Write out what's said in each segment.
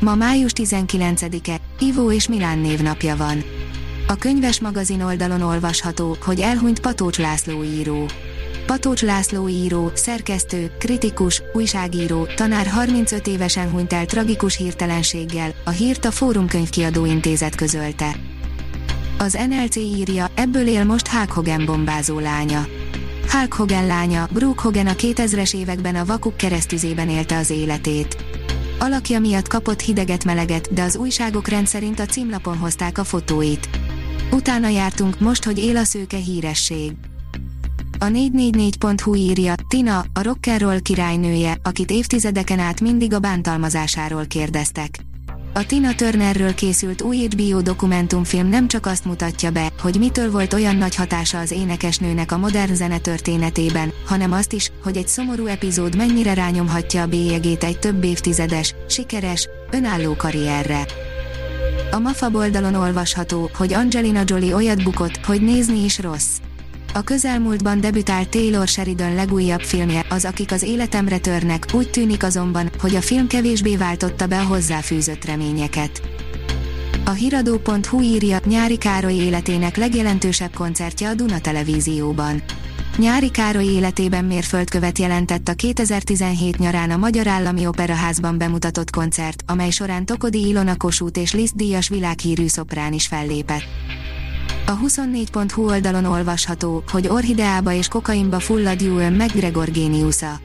Ma május 19-e, Ivó és Milán névnapja van. A könyves magazin oldalon olvasható, hogy elhunyt Patócs László író. Patócs László író, szerkesztő, kritikus, újságíró, tanár 35 évesen hunyt el tragikus hirtelenséggel, a hírt a Fórum Könyvkiadó Intézet közölte. Az NLC írja, ebből él most Hulk Hogan bombázó lánya. Hulk Hogan lánya, Brooke Hogan a 2000-es években a vakuk keresztüzében élte az életét. Alakja miatt kapott hideget-meleget, de az újságok rendszerint a címlapon hozták a fotóit. Utána jártunk, most, hogy él a szőke híresség. A 444.hu írja, Tina, a rock'n'roll királynője, akit évtizedeken át mindig a bántalmazásáról kérdeztek. A Tina Turnerről készült új HBO dokumentumfilm nem csak azt mutatja be, hogy mitől volt olyan nagy hatása az énekesnőnek a modern zene történetében, hanem azt is, hogy egy szomorú epizód mennyire rányomhatja a bélyegét egy több évtizedes, sikeres, önálló karrierre. A MAFA oldalon olvasható, hogy Angelina Jolie olyat bukott, hogy nézni is rossz. A közelmúltban debütált Taylor Sheridan legújabb filmje, az Akik az életemre törnek, úgy tűnik azonban, hogy a film kevésbé váltotta be a hozzáfűzött reményeket. A hiradó.hu írja, Nyári Károly életének legjelentősebb koncertje a Duna Televízióban. Nyári Károly életében mérföldkövet jelentett a 2017 nyarán a Magyar Állami Operaházban bemutatott koncert, amely során Tokodi Ilona Kossuth és Liszt díjas világhírű szoprán is fellépett. A 24.hu oldalon olvasható, hogy orhideába és kokainba fullad Ewan McGregor géniusza.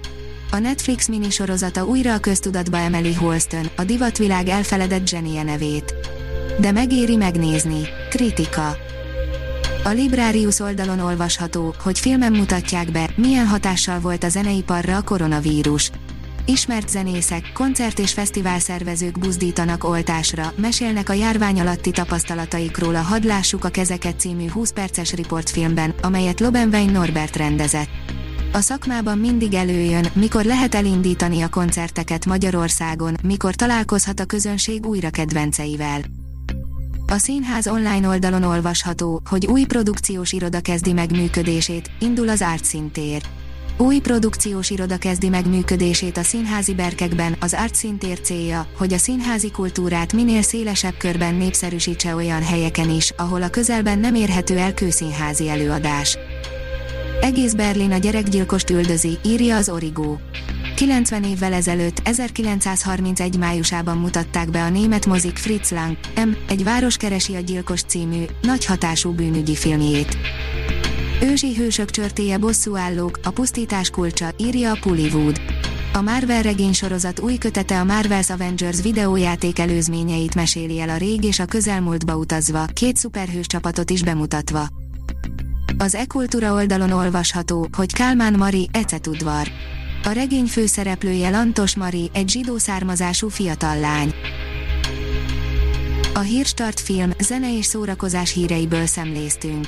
A Netflix minisorozata újra a köztudatba emeli Holston, a divatvilág elfeledett zsenie nevét. De megéri megnézni. Kritika. A Librarius oldalon olvasható, hogy filmen mutatják be, milyen hatással volt a zeneiparra a koronavírus. Ismert zenészek, koncert és fesztivál szervezők buzdítanak oltásra, mesélnek a járvány alatti tapasztalataikról a Hadlássuk a kezeket című 20 perces riportfilmben, amelyet Lobenwein Norbert rendezett. A szakmában mindig előjön, mikor lehet elindítani a koncerteket Magyarországon, mikor találkozhat a közönség újra kedvenceivel. A színház online oldalon olvasható, hogy új produkciós iroda kezdi meg működését, indul az Art Szintér. Új produkciós iroda kezdi meg működését a színházi berkekben, az Art Szintér célja, hogy a színházi kultúrát minél szélesebb körben népszerűsítse olyan helyeken is, ahol a közelben nem érhető el kőszínházi előadás. Egész Berlin a gyerekgyilkost üldözi, írja az Origo. 90 évvel ezelőtt, 1931 májusában mutatták be a német mozik Fritz Lang, M. Egy város keresi a gyilkos című, nagy hatású bűnügyi filmjét. Ősi hősök csörtéje bosszúállók, a pusztítás kulcsa, írja a Pullywood. A Marvel regénysorozat új kötete a Marvel's Avengers videójáték előzményeit meséli el a rég és a közelmúltba utazva, két szuperhős csapatot is bemutatva. Az e-kultúra oldalon olvasható, hogy Kálmán Mari, Ecetudvar. A regény főszereplője Lantos Mari, egy zsidó származású fiatal lány. A Hírstart film, zene és szórakozás híreiből szemléztünk.